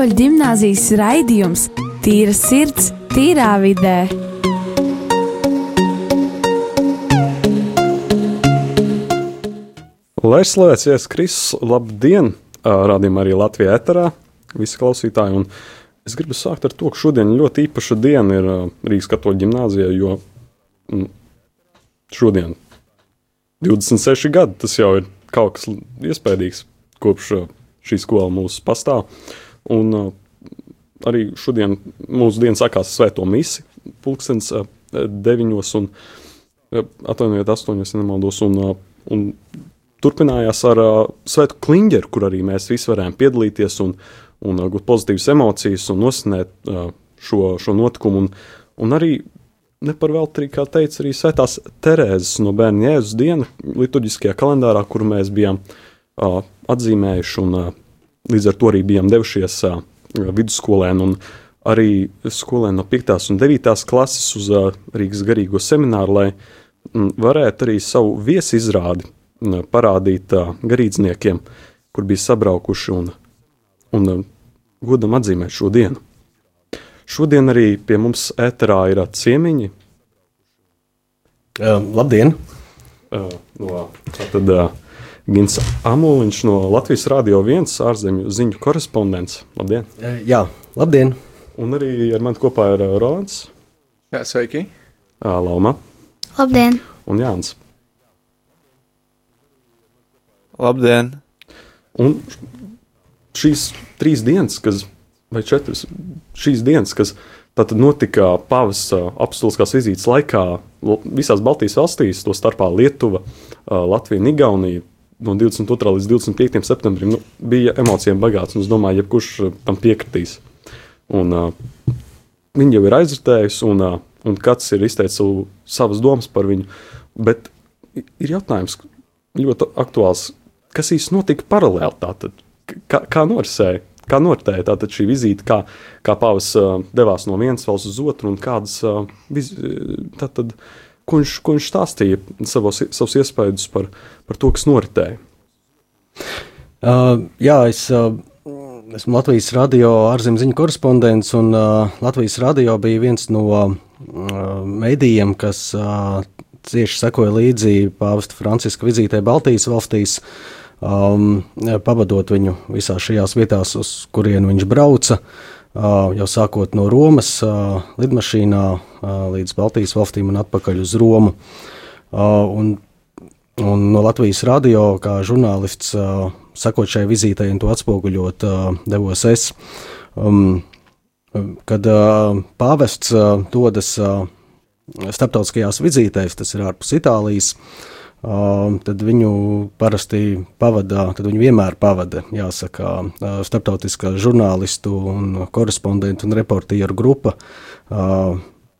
Katoļu gimnāzijas raidījums Tīra sirds, tīrā vidē. Lai slavēts Jēzus Kristus, labdien! Rādījumā arī Latvijā eterā, visi klausītāji. Un es gribu sākt ar to, ka šodien ļoti īpaša diena ir Rīgas katoļu ģimnāzijā, jo mm, šodien 26 gadi tas jau ir kaut kas iespaidīgs kopš šī skola mūsu pastāv. Un arī šodien mūsu diena sākās svēto misi, pulkstens deviņos un atvainojiet astoņos, ja nemaldos. Un, un turpinājās ar uh, Svētu kliņģeru, kur arī mēs visi varējām piedalīties un, un uh, gūt pozitīvas emocijas un nosinēt uh, šo, šo notikumu. Un, un arī ne par velti, kā teica arī Svētās Terēzes no bērnu jēzus diena liturģiskajā kalendārā, kur mēs bijām uh, atzīmējuši un uh, līdz ar to arī bijām devušies uh, vidusskolēni un arī skolēni no 5. un 9. klases uz uh, Rīgas garīgo semināru, lai mm, varētu arī savu viesu izrādi parādīt garīdzniekiem, kur bija sabraukuši un, un godam atzīmēt šo dienu. Šodien arī pie mums ēterā ir ciemiņi. Uh, labdien! Uh, no, tad, uh, Gins Amoliņš no Latvijas Rādio 1 ārzemju ziņu korespondents. Labdien! Uh, jā, labdien! Un arī ar mani kopā ir Rolands. Jā, sveiki! Uh, Lauma. Labdien! Un Jānis. Labdien! Un šīs trīs dienas, kas, vai četras, šīs dienas, kas tātad notika pavasara apstulskās vizītes laikā visās Baltijas valstīs, to starpā Lietuva, Latvija un Igaunija, no 22. līdz 25. septembrim, nu, bija emocijām bagāts, es domāju, jebkurš tam piekritīs. Un, uh, viņi jau ir aizritējusi, un, uh, un kāds ir izteicis savu, savas domas par viņu, bet ir jautājums ļoti aktuāls, kas īstenībā notika paralēli. Tātad, kā, kā norisēja, kā noritēja tātad šī vizīte, kā, kā pavas uh, devās no vienas valsts uz otru un kādas uh, viz, tātad, ko, viņš, ko viņš stāstīja savos, savus iespējas par, par to, kas noritēja. Uh, jā, es uh, esmu Latvijas radio ārzemju korespondents, un uh, Latvijas radio bija viens no uh, medijiem, kas uh, cieši sekoja līdzi pāvesta Franciska vizītē Baltijas valstīs. Um, pavadot viņu visās šajās vietās, uz kurien viņš brauca. Uh, jau sākot no Romas lidmašīnā līdz Baltijas valstīm un atpakaļ uz Romu. Un, un no Latvijas radio, kā žurnālists, sakot šai vizītei un to atspoguļot, devos es. Um, kad pāvests dodas starptautiskajās vizītēs, tas ir ārpus Itālijas, uh, tad viņu parasti pavada, tad viņu vienmēr pavada, jāsaka, starptautiskā žurnālistu un korespondentu un reportieru grupa.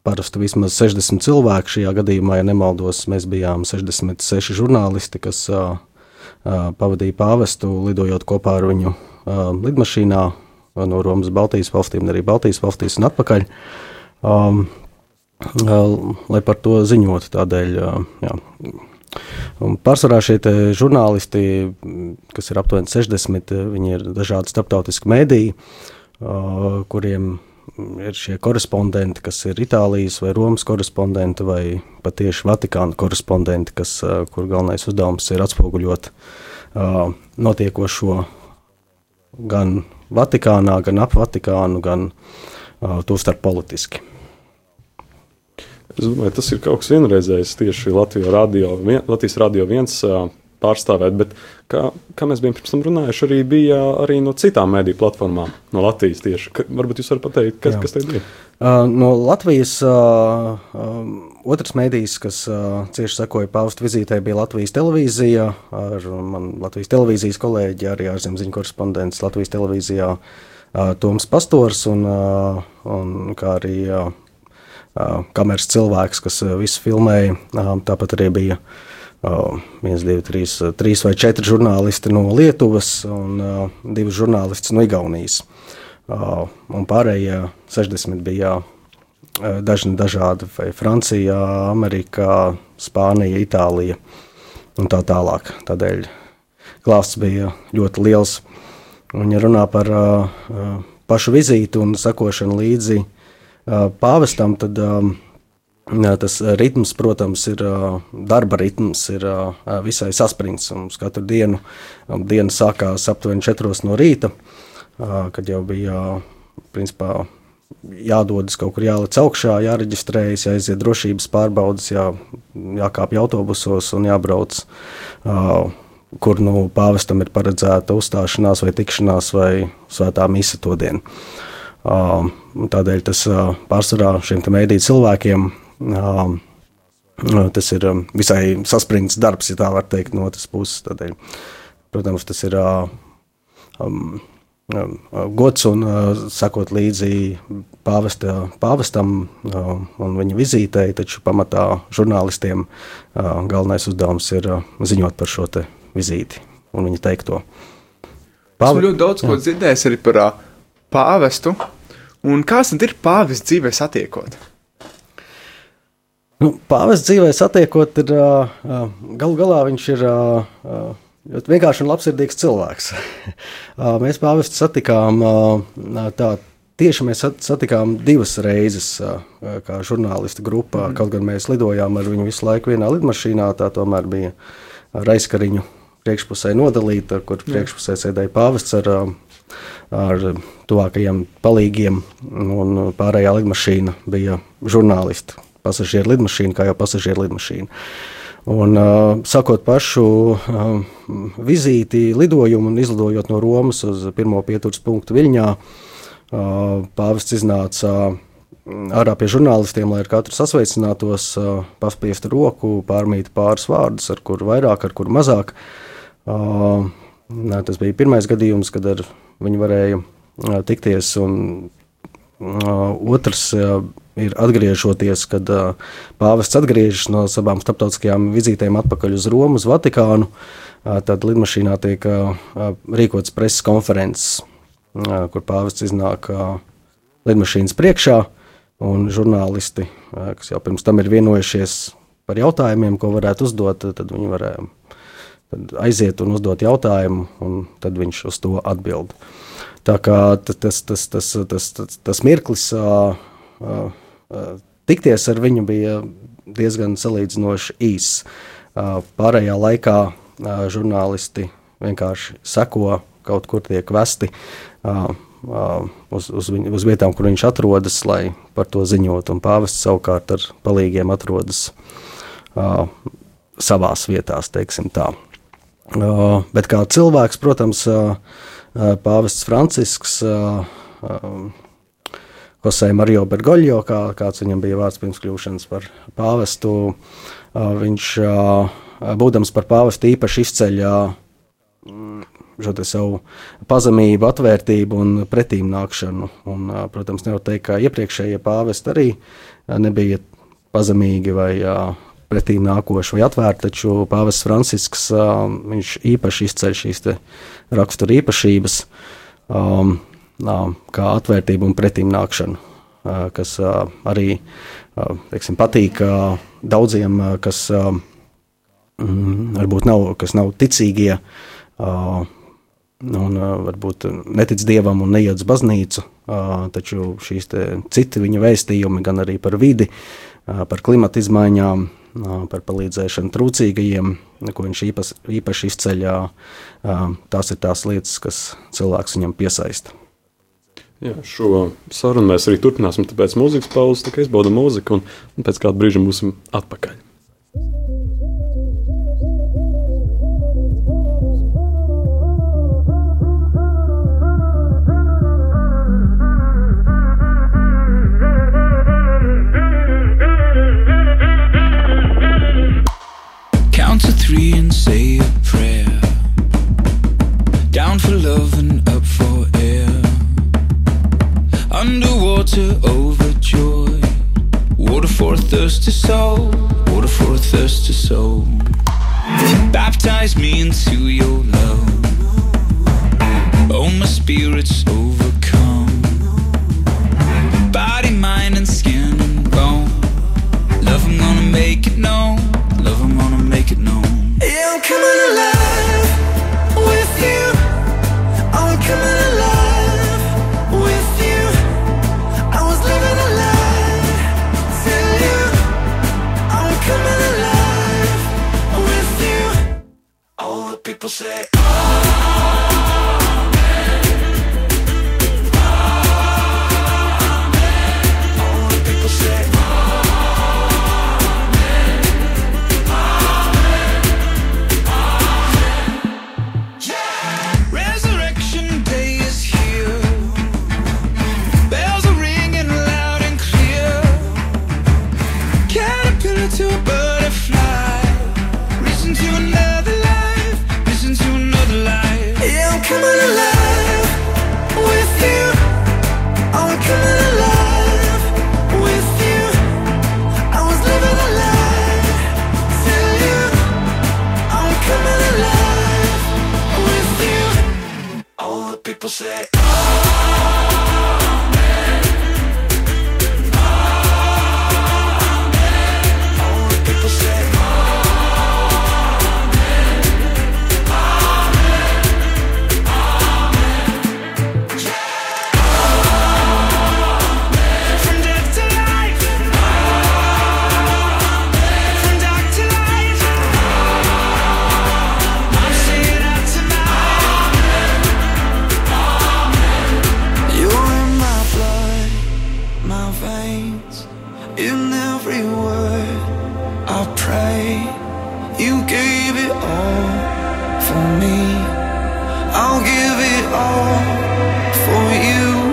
Parasti vismaz 60 cilvēki šajā gadījumā, ja nemaldos, mēs bijām 66 žurnālisti, kas pavadīja pāvestu, lidojot kopā ar viņu lidmašīnā no Romas Baltijas valstīm, arī Baltijas valstīs un atpakaļ. Um, lai par to ziņotu. Tādēļ jā, Un pārsvarā šie žurnālisti, kas ir aptuveni 60, viņi ir dažādi starptautiski mēdīji, kuriem ir šie korespondenti, kas ir Itālijas vai Romas korespondenti, vai patieši Vatikāna korespondenti, kas, kur galvenais uzdevums ir atspoguļot notiekošo gan Vatikānā, gan ap Vatikānu, gan to starp politiski. Es domāju, tas ir kaut kas vienreizējs tieši Latvijas radio, vien, Latvijas radio viens pārstāvēt, bet kā, kā mēs bijām pirms tam runājuši, arī bija arī no citām mediju platformām, no Latvijas tieši. Ka, varbūt jūs varat pateikt, kas, Jā. kas te ir? Uh, no Latvijas uh, uh, otrs mēdījis, kas uh, cieši sekoja paustu vizītē, bija Latvijas televīzija. Ar man Latvijas televīzijas kolēģi, arī ārzemziņu korespondents Latvijas televīzijā uh, Toms Pastors un, uh, un kā arī uh, kameras cilvēks, kas visu filmēja. Tāpat arī bija viens, divi, trīs, trīs vai četri žurnālisti no Lietuvas un divi žurnālisti no Igaunijas. Un pārējie 60 bija dažni dažādi, vai Francija, Amerikā, Spānija, Itālija un tā tālāk. Tādēļ klāsts bija ļoti liels. Un, ja runā par pašu vizīti un sekošanu līdzi pāvestam, tad tas ritms, protams, ir darba ritms, ir visai saspringts. Mums katru dienu diena sākās aptuveni 4 no rīta, kad jau bija principā jādodas kaut kur jāliec augšā, jāreģistrējas, jāiziet drošības pārbaudas, jā, jākāpj autobusos un jābrauc. Uh, kur nu pāvestam ir paredzēta uzstāšanās vai tikšanās vai svētā mise to dienu. Uh, tādēļ tas uh, pārsvarā šiem mēdīju cilvēkiem uh, tas ir um, visai saspringts darbs, ja tā var teikt, no otras puses. Tādēļ, protams, tas ir um, um, gods un uh, sakot līdzi pāvesta, pāvestam uh, un viņa vizītei, taču pamatā žurnālistiem uh, galvenais uzdevums ir uh, ziņot par šo vizīti un viņa teikto. Pāv... Esmu ļoti daudz ko dzirdējis arī par uh, pāvestu. Un kāds tad ir pāvests dzīvē satiekot? Nu, pāvests dzīvē satiekot, ir galu galā viņš ir vienkārši un labsirdīgs cilvēks. mēs pāvestu satikām tā. Tieši mēs satikām divas reizes, kā žurnālistu grupā. Mm. Kaut gan mēs lidojām ar viņu visu laiku vienā lidmašīnā, tā tomēr bija raizkariņu priekšpusē nodalīta, kur priekšpusē sēdēja pāvests ar, ar tuvākajiem palīgiem, un pārējā lidmašīna bija žurnālisti. Pasažieru lidmašīna, kā jau pasažieru lidmašīna. Un, uh, sakot pašu uh, vizīti, lidojumu un izlidojot no Romas uz pirmo pieturas punktu Viļņā, uh, pāvests iznāca ārā pie žurnālistiem, lai ar katru sasveicinātos, paspiestu roku, pārmīt pāris vārdus, ar kur vairāk, ar kur mazāk. Nē, tas bija pirmais gadījums, kad ar viņu varēja tikties. Un, otrs ir atgriežoties, kad pāvests atgriežas no savām starptautiskajām vizītēm atpakaļ uz Romu, uz Vatikānu. Tad lidmašīnā tiek rīkots preses konferences, kur pāvests iznāk lidmašīnas priekšā, un žurnālisti, kas jau pirms tam ir vienojušies par jautājumiem, ko varētu uzdot, tad viņi varēja aiziet un uzdot jautājumu, un tad viņš uz to atbild. Tā kā tas, tas, tas, tas, tas, tas mirklis uh, uh, tikties ar viņu bija diezgan salīdzinoši īss. Uh, pārējā laikā uh, žurnālisti vienkārši seko, kaut kur tiek vesti uh, uz, uz, viņu, uz vietām, kur viņš atrodas, lai par to ziņot. Pāvests savukārt ar palīgiem atrodas savās vietās, teiksim tā. Bet kā cilvēks, protams, Pāvests Francisks, Jose Mario Bergoļo, kā, kāds viņam bija vārds pirms kļūšanas par pāvestu, viņš, būdams par pāvestu, īpaši izceļ šo savu pazemību, atvērtību un pretīmnākšanu. Un, protams, nevar teikt, ka iepriekšējie pāvesti arī nebija pazemīgi vai pretī nākoši vai atvērti, taču Pāvests Francisks viņš īpaši izceļ šīs rakstura īpašības, um, kā atvērtību un pretīm nākšanu, kas arī teiksim, patīk daudziem, kas mm, varbūt nav, kas nav ticīgie. Un, uh, varbūt netic dievam un neiet uz baznīcu, uh, taču šīs citi viņa vēstījumi, gan arī par vidi, uh, par klimata izmaiņām, par palīdzēšanu trūcīgajiem, ko viņš īpas, īpaši izceļ. Tās ir tās lietas, kas cilvēks viņam piesaista. Jā, šo sarunu mēs arī turpināsim, tāpēc mūzikas pauzes, tā kā izbaudam mūziku, un, un pēc kāda brīža būsim atpakaļ. tree and say a prayer. Down for love and up for air. Underwater, overjoyed. Water for a thirsty soul. Water for a thirsty soul. Baptize me into your love. Oh, my spirit's over. In every word I pray. You gave it all for me. I'll give it all for you.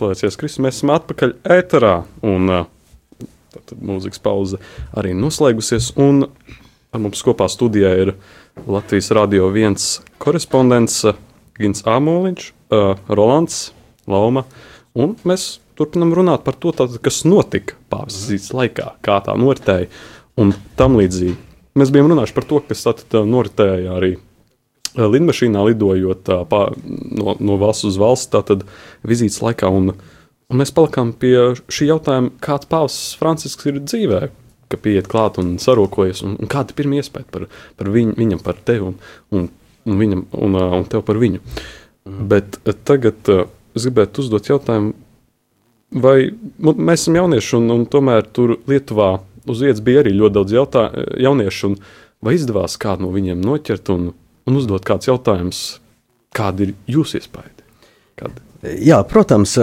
Ieslēdzies, Kristus, mēs esam atpakaļ ēterā. Un uh, tad mūzikas pauze arī noslēgusies. Un ar mums kopā studijā ir Latvijas Radio 1 korespondents Gins Āmoliņš, uh, Rolands Lauma. Un mēs turpinām runāt par to, tātad, kas notika pāvestas laikā, kā tā noritēja un tam līdzīgi. Mēs bijām runājuši par to, kas uh, noritēja arī lidmašīnā lidojot uh, pā, no, no valsts uz valsts, tātad vizītes laikā. Un, un mēs palikām pie šī jautājuma, kāds pāvests Francisks ir dzīvē, ka pieiet klāt un sarokojas, un, un kāda ir pirmā iespēja par, par viņu, viņam, par tevi un, un, un, viņam, un, uh, un tev par viņu. Mm. Bet tagad es gribētu uzdot jautājumu, vai nu, mēs esam jaunieši, un, un tomēr tur Lietuvā uz vietas bija arī ļoti daudz jautā, jauniešu, un vai izdevās kādu no viņiem noķert un, un uzdot kādus jautājumus, kādi ir jūsu iespējas? Kādi? Jā, protams,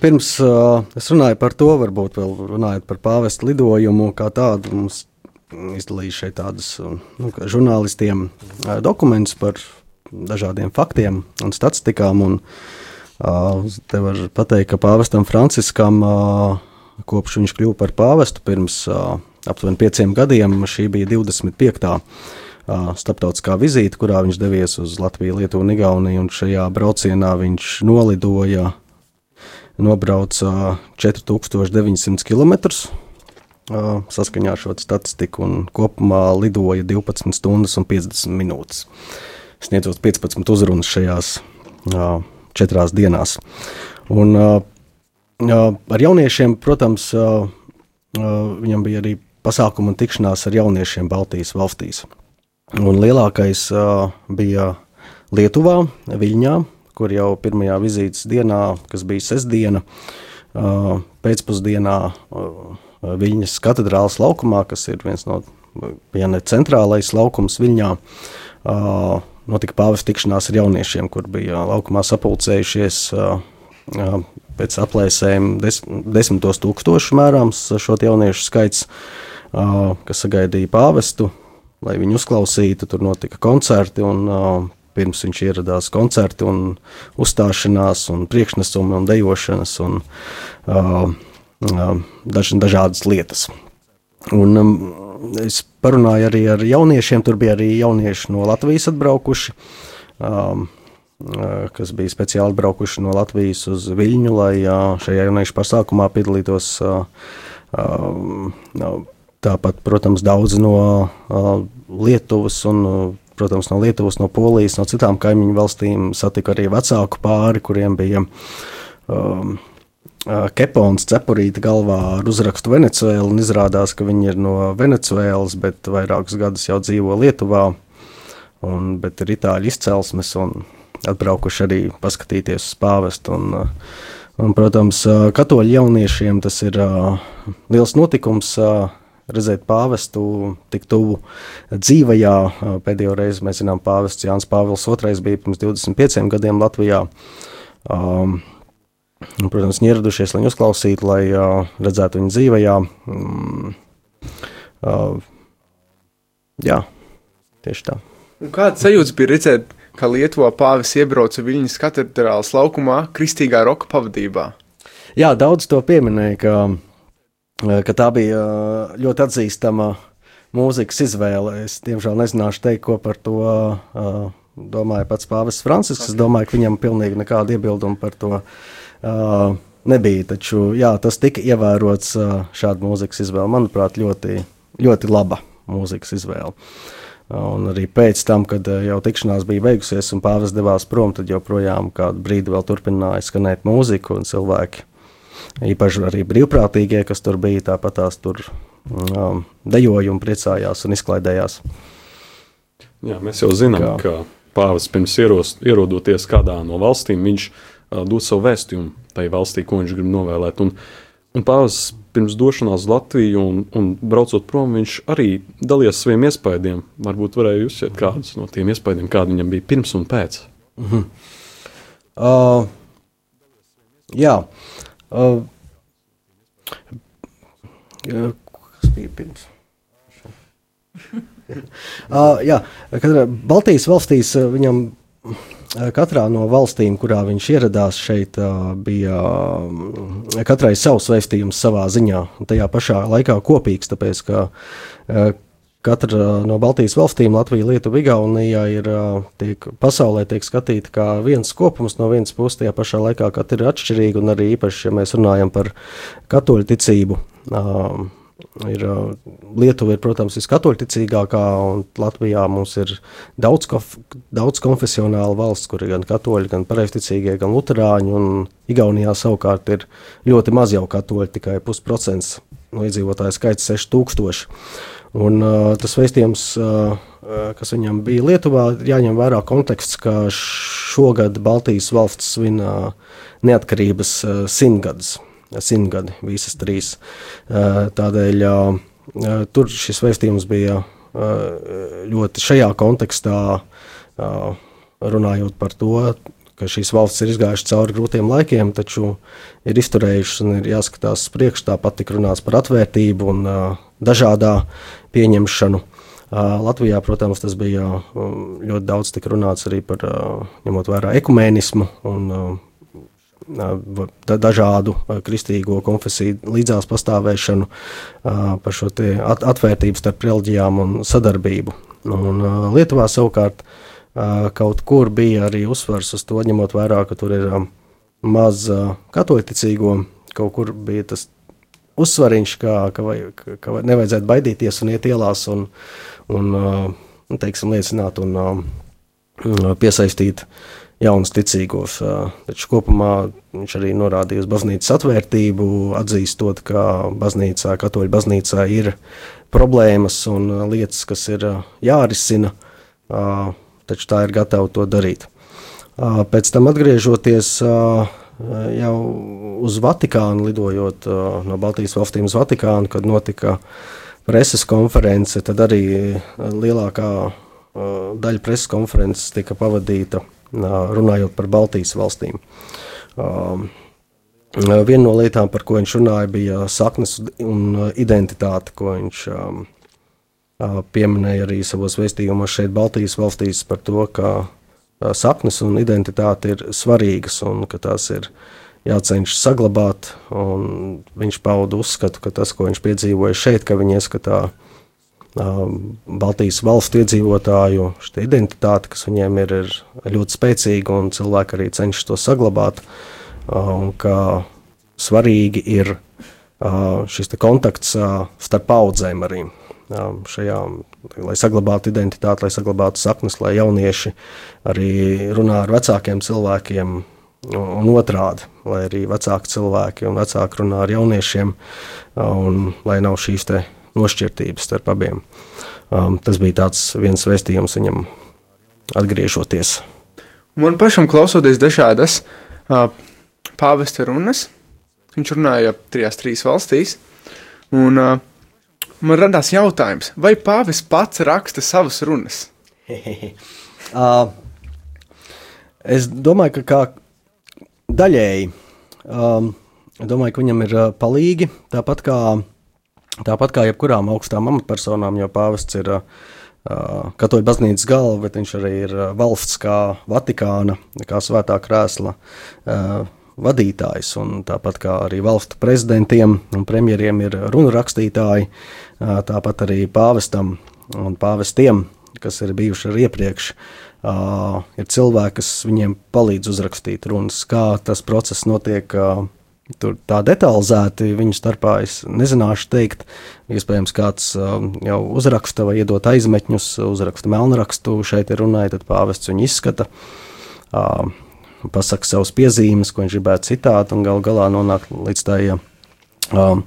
pirms es runāju par to, varbūt vēl runājot par pāvesta lidojumu kā tādu. Mums izdalīja šeit tādus nu, žurnālistiem dokumentus par dažādiem faktiem un statistikām. Un, te var pateikt, ka pāvestam Franciskam, kopš viņš kļuva par pāvestu pirms aptuveni pieciem gadiem, šī bija 25. Starptautiskā vizīte, kurā viņš devies uz Latviju, Lietuvu un Igauniju. Un šajā braucienā viņš nolidoja, nobrauca 4900 km. Saskaņā ar šo statistiku, un kopumā lidoja 12 stundas un 50 minūtes. Sniedzot 15 uzrunas šajās četrās dienās. Un, ar jauniešiem, protams, viņam bija arī pasākumu un tikšanās ar jauniešiem Baltijas valstīs. Un lielākais uh, bija Lietuvā, Viļņā, kur jau pirmajā vizītes dienā, kas bija sestdiena, uh, pēcpusdienā uh, Viļņas katedrālas laukumā, kas ir viens no, ja ne centrālais laukums Viļņā, uh, notika pāvesta tikšanās ar jauniešiem, kur bija laukumā sapulcējušies uh, uh, pēc aplēsēm des, desmitos tūkstošu mērāms šo jauniešu skaits, kas sagaidīja pāvestu, lai viņu uzklausītu. Tur notika koncerti un pirms viņš ieradās koncerti un uzstāšanās un priekšnesumi un dejošanas un daž, dažādas lietas. Un, um, es parunāju arī ar jauniešiem, tur bija arī jaunieši no Latvijas atbraukuši. Um, kas bija speciāli braukuši no Latvijas uz Viļņu, lai šajā jauniešu pasākumā piedalītos. Tāpat, protams, daudz no Lietuvas un, protams, no Lietuvas, no Polijas, no citām kaimiņu valstīm satika arī vecāku pāri, kuriem bija um, Kepons cepurīte galvā ar uzrakstu un izrādās, ka viņi ir no Venecuēlas, bet vairākus gadus jau dzīvo Lietuvā, un, bet ir itāļu izcelsmes, un atbraukuši arī paskatīties uz pāvestu. Un, un, protams, katoļu jauniešiem tas ir liels notikums redzēt pāvestu tik tuvu dzīvajā. Pēdējo reizi mēs zinām, pāvests Jānis Pāvils II bija pirms 25 gadiem Latvijā. Um, protams, viņi ieradušies, lai viņu uzklausītu, lai uh, redzētu viņu dzīvajā. Mm, uh, jā, tieši tā. Kāda sajūta bija redzēt, ka Lietuvā pāvis iebrauca Viņas katedrālas laukumā kristīgā roka pavadībā? Jā, daudz to pieminēja, ka, ka tā bija ļoti atzīstama mūzikas izvēle. Es diemžēl nezināšu teikt, ko par to uh, domāja pats pāvests Francisks. Es domāju, ka viņam pilnīgi nekāda iebilduma par to nebija. Taču jā, tas tika ievērots šāda mūzikas izvēle. Manuprāt, ļoti, ļoti laba mūzikas izvēle. Un arī pēc tam, kad jau tikšanās bija beigusies un pāvis devās prom, tad joprojām kādu brīdi vēl turpināja skanēt mūziku un cilvēki. Īpaši arī brīvprātīgie, kas tur bija, tāpat tās tur um, dejoja un priecājās un izklaidējās. Jā, mēs jau zinām, Kā? ka pāvis pirms ieros, ierodoties kādā no valstīm, viņš uh, dod savu vēstījumu tai valstī, ko viņš grib novēlēt. Un, un pāvis pirms došanās uz Latviju un, un braucot prom, viņš arī dalījās ar saviem iespaidiem. Varbūt varēja uzsvērt kādus no tiem iespaidiem, kādi viņam bija pirms un pēc. Mm -hmm. uh, jā. Uh, kas bija pirms? uh, jā, kad Baltijas valstīs viņam Katrā no valstīm, kurā viņš ieradās šeit, bija katrai savs vēstījums savā ziņā. Tajā pašā laikā kopīgs, tāpēc ka katra no Baltijas valstīm, Latvija, Lietuva, Igaunija, ir tiek, pasaulē tiek skatīta kā viens kopums no vienas puses, tajā pašā laikā katra ir atšķirīga un arī īpaši, ja mēs runājam par katoļu ticību. Ir, Lietuva ir, protams, viskatoļticīgākā, un Latvijā mums ir daudz, kof, daudz konfesionāla valsts, kur ir gan katoļi, gan pareizticīgie, gan luterāņi. Igaunijā savukārt ir ļoti maz jau katoļi, tikai pusprocents no iedzīvotāju skaits - 6000. Un, uh, tas vēstījums, uh, kas viņam bija Lietuvā, jāņem vērā konteksts, ka šogad Baltijas valsts svin uh, neatkarības uh, simtgadus simtgadi, visas trīs. Tādēļ tur šis vēstījums bija ļoti šajā kontekstā, runājot par to, ka šīs valsts ir izgājušas cauri grūtiem laikiem, taču ir izturējušas un ir jāskatās priekšā. Tāpat tika runāts par atvērtību un dažādā pieņemšanu. Latvijā, protams, tas bija ļoti daudz tika runāts arī par ņemot vērā ekumēnismu un dažādu kristīgo konfesiju līdzās pastāvēšanu, par šo atvērtību starp reliģijām un sadarbību. Un Lietuvā savukārt kaut kur bija arī uzsvars uz to, ņemot vērā, ka tur ir maz katoļticīgo, kaut kur bija tas uzsvariņš, ka, ka, vajag, ka nevajadzētu baidīties un iet ielās un, un teiksim, liecināt un piesaistīt uh, jaunus ticīgos. Taču kopumā viņš arī norādīja uz baznīcas atvērtību, atzīstot, ka baznīcā, katoļu baznīcā ir problēmas un lietas, kas ir jārisina, taču tā ir gatava to darīt. Pēc tam atgriežoties jau uz Vatikānu, lidojot no Baltijas valstīm uz Vatikānu, kad notika preses konference, tad arī lielākā daļa preses konferences tika pavadīta runājot par Baltijas valstīm. Viena no lietām, par ko viņš runāja, bija saknes un identitāte, ko viņš pieminēja arī savos vēstījumos šeit, Baltijas valstīs, par to, ka saknes un identitāte ir svarīgas un ka tās ir jācenšas saglabāt. Viņš pauda uzskatu, ka tas, ko viņš piedzīvoja šeit, ka viņa ieskatā Baltijas valstu iedzīvotāju identitāte, kas viņiem ir, ir ļoti spēcīga un cilvēki arī cenšas to saglabāt. Un ka svarīgi ir šis kontakts starp paudzēm arī. Šajā, lai saglabātu identitāti, lai saglabātu saknes, lai jaunieši arī runā ar vecākiem cilvēkiem, un, otrādi, lai arī vecāki cilvēki un vecāki runā ar jauniešiem, un lai nav šīs nošķirtības starp abiem. Um, tas bija viens vēstījums viņam atgriežoties. Man pašam klausoties dažādas uh, pāvesta runas, viņš runāja trijās trīs valstīs, un uh, man radās jautājums, vai pāvests pats raksta savas runas? Uh, es domāju, ka kā daļēji, um, domāju, ka viņam ir uh, palīgi, tāpat kā, tāpat kā jebkurām augstām amatpersonām, jo pāvests ir uh, katoļu baznīcas galva, bet viņš arī ir valsts kā Vatikāna, kā svētā krēsla uh, vadītājs, un tāpat kā arī valstu prezidentiem un premjeriem ir runu rakstītāji, tāpat arī pāvestam un pāvestiem, kas ir bijuši arī iepriekš, ir cilvēki, kas viņiem palīdz uzrakstīt runas, kā tas process notiek. Tur tā detalizēti viņu starpā es nezināšu teikt. Iespējams, kāds jau uzraksta vai iedod aizmetņus, uzraksta melnrakstu, šeit ir runāja, tad pāvests viņu izskata. Uh, pasaka savas piezīmes, ko viņš gribētu citēt, un gal galā nonāk līdz tai um,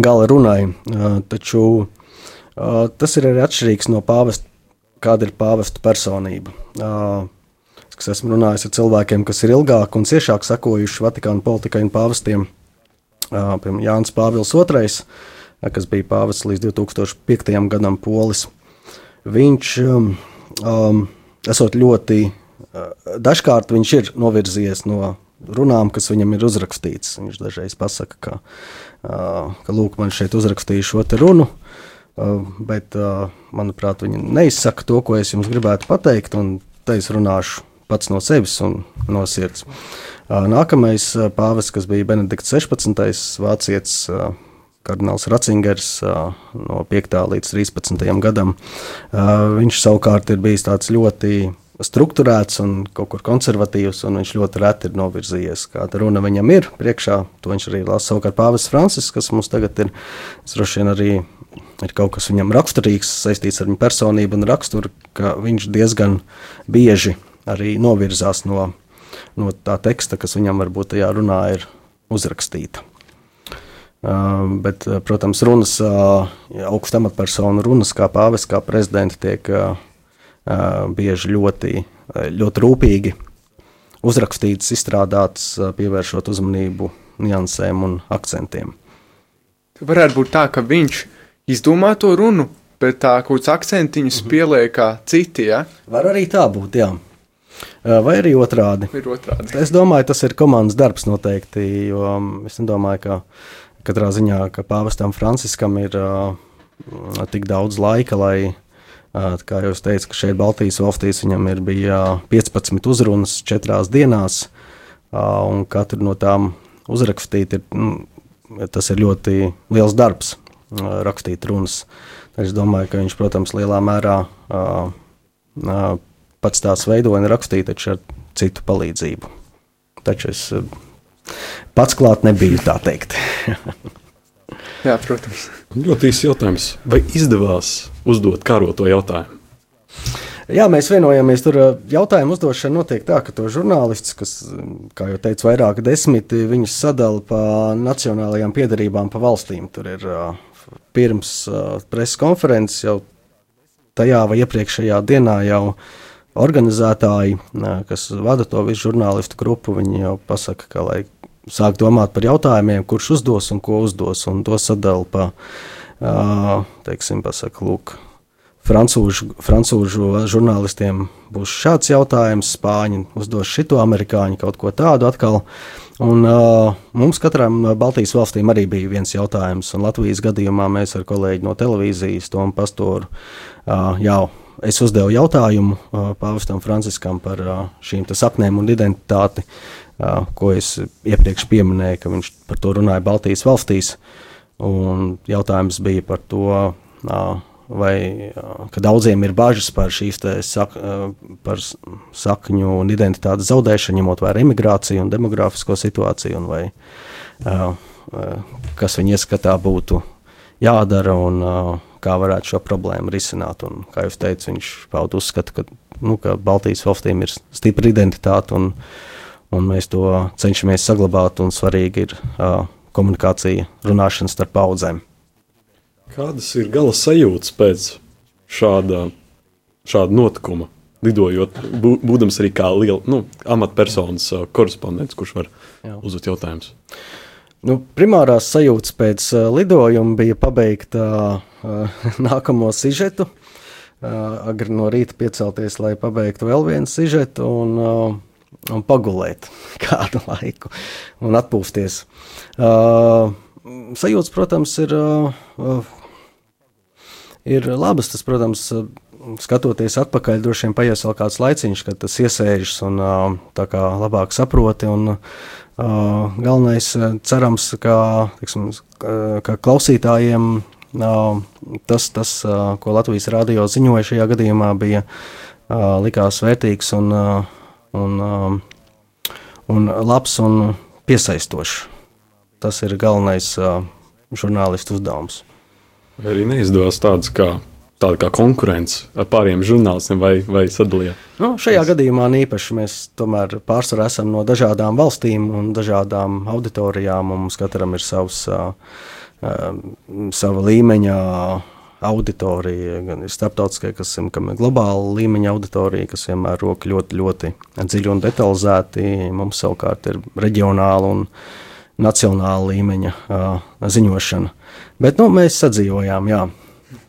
gala runai. Uh, taču uh, tas ir arī atšķirīgs no pāvesta, kāda ir pāvesta personība. Uh, kas esmu runājis ar cilvēkiem, kas ir ilgāk un ciešāk sekojuši Vatikāna politikai un pāvestiem. Uh, piemēram, Jānis Pāvils II, kas bija pāvests līdz 2005. gadam, polis. Viņš, um, um, esot ļoti, uh, dažkārt viņš ir novirzies no runām, kas viņam ir uzrakstīts. Viņš dažreiz pasaka, ka, uh, ka lūk, man šeit uzrakstīja šo runu. Uh, bet, uh, manuprāt, viņi neizsaka to, ko es jums gribētu pateikt, un te es runāšu pats no sevis un no sirds. Nākamais pāvests, kas bija Benedikts 16. vācietis, kardināls Ratzingers no 5. līdz 13. gadam, viņš savukārt ir bijis tāds ļoti strukturēts un kaut kur konservatīvs, un viņš ļoti reti ir novirzījies. Kāda runa viņam ir priekšā, to viņš arī lasa. Savukārt Pāvils Francis, kas mums tagad ir, droši vien arī ir kaut kas viņam raksturīgs, saistīts ar viņa personību un raksturu, ka viņš diezgan bieži arī novirzās no, no tā teksta, kas viņam varbūt tajā runā ir uzrakstīta. Uh, bet, protams, runas, uh, augsta amatpersonu runas, kā pāvis, kā prezidents, tiek uh, bieži ļoti, ļoti rūpīgi uzrakstītas, izstrādātas, pievēršot uzmanību niansēm un akcentiem. Varētu būt tā, ka viņš izdomā to runu, bet tā kaut kāds akcentiņus -hmm. pieliek citi. Ja? Var arī tā būt, jā. Vai arī otrādi? Ir otrādi. Es domāju, tas ir komandas darbs noteikti, jo es nedomāju, ka katrā ziņā, ka pāvestam Franciskam ir uh, tik daudz laika, lai, uh, kā jau es teicu, šeit Baltijas valstīs viņam ir bija 15 uzrunas četrās dienās, un katru no tām uzrakstīt ir, mm, tas ir ļoti liels darbs, rakstīt runas. Es domāju, ka viņš, protams, lielā mērā pats tās veidoja un rakstīja ar citu palīdzību. Taču es pats klāt nebiju tā teikt. Jā, protams. Ļoti īsts jautājums. Vai izdevās uzdot karoto jautājumu? Jā, mēs vienojāmies. Tur eh, jautājumu uzdošana notiek tā, ka to žurnālists, kas, kā jau teicu, vairāk desmiti, viņus sadala pa nacionālajām piedarībām, pa valstīm. Tur ir uh, pirms uh, preses konferences jau tajā vai iepriekšējā dienā jau organizētāji, kas vada to visu žurnālistu grupu, viņi jau pasaka, ka lai sāk domāt par jautājumiem, kurš uzdos un ko uzdos, un to sadala pa, teiksim, pasaka, lūk, francūžu, francūžu žurnālistiem būs šāds jautājums, spāņi uzdos šito, amerikāņi kaut ko tādu atkal. Un, uh, mums katram Baltijas valstīm arī bija viens jautājums, un Latvijas gadījumā mēs ar kolēģi no televīzijas, Tomu Pastoru, uh, jau es uzdevu jautājumu uh, Pāvestam Franciskam par uh, šīm te saknēm un identitāti, ko es iepriekš pieminēju, ka viņš par to runāja Baltijas valstīs. Jautājums bija par to, vai ka daudziem ir bažas par šīs sak, par sakņu un identitātes zaudēšanu, ņemot vērā imigrāciju un demogrāfisko situāciju, un vai, kas viņa ieskatā būtu jādara un kā varētu šo problēmu risināt. Un, kā jau teicu, viņš pauda uzskatu, ka, nu, ka Baltijas valstīm ir stipra identitāte un, un mēs to cenšamies saglabāt, un svarīgi ir komunikācija, runāšana starp paudzēm. Kādas ir gala sajūtas pēc šāda, šāda notikuma? Lidojot, bū, būdams arī kā liela nu, amatpersonas uh, korespondents, kurš var uzdot jautājumus. Nu, primārās sajūtas pēc uh, lidojuma bija pabeigt uh, nākamo sižetu. Uh, agri no rīta piecelties, lai pabeigtu vēl vienu sižetu un, uh, un pagulēt kādu laiku un atpūsties. Uh, sajūtas, protams, ir uh, ir labas. Tas, protams, skatoties atpakaļ, droši vien paies vēl kāds laiciņš, kad tas iesēžas un tā kā labāk saproti. Un, uh, galvenais, cerams, ka, tiksim, ka klausītājiem uh, tas, tas uh, ko Latvijas radio ziņoja šajā gadījumā, bija uh, likās vērtīgs un, uh, un, uh, un labs un piesaistošs. Tas ir galvenais uh, žurnālistu uzdevums. Vai arī neizdevās tādas kā, tāda kā konkurence ar pāriem žurnālistiem vai, vai sadalījāt? Nu, šajā es... gadījumā īpaši mēs tomēr pārsvarā esam no dažādām valstīm un dažādām auditorijām. Mums katram ir savs, uh, uh, sava līmeņa auditorija, gan ir starptautiskie, kas ir, ir globāla līmeņa auditorija, kas vienmēr roka ļoti, ļoti dziļi un detalizēti. Mums savukārt ir reģionāla un nacionāla līmeņa uh, ziņošana. Bet nu, mēs sadzīvojām, jā.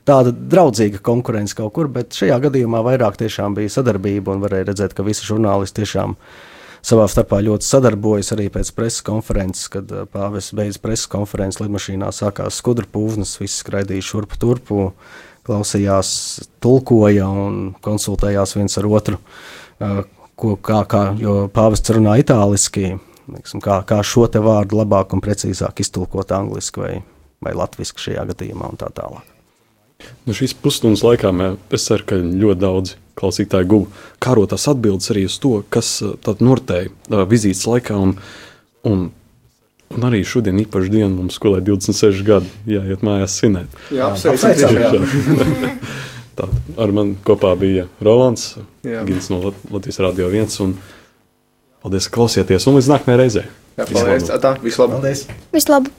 Tāda draudzīga konkurence kaut kur, bet šajā gadījumā vairāk bija sadarbība un varēja redzēt, ka visi žurnālisti tiešām savā starpā ļoti sadarbojas arī pēc preses konferences, kad uh, pāvis beidz preses konferences lidmašīnā sākās skudru pūvnas, visi skraidīja šurpu turpu, klausījās, tulkoja un konsultējās viens ar otru, uh, ko, kā, kā, jo pāvests runā itāliski, kā, kā šo te vārdu labāk un precīzāk iztulkot angliski vai vai latviešu šajā gadījumā un tā tālāk. Nu, šīs pusstundas laikā mē, es ceru, ka ļoti daudz klausītāju guva kārotās atbildes arī uz to, kas uh, noritēja uh, vizītes laikā. Un, un, un arī šodien īpaši diena mums skolē 26 gadi jāiet mājās svinēt. Jā, apsveicam. Tā, ar mani kopā bija Rolands, Gins no Latvijas Rādio 1. Un, paldies, ka klausieties, un līdz nākamajai reizei. Jā, paldies. Tā, vislabāk. Paldies. Vislabāk.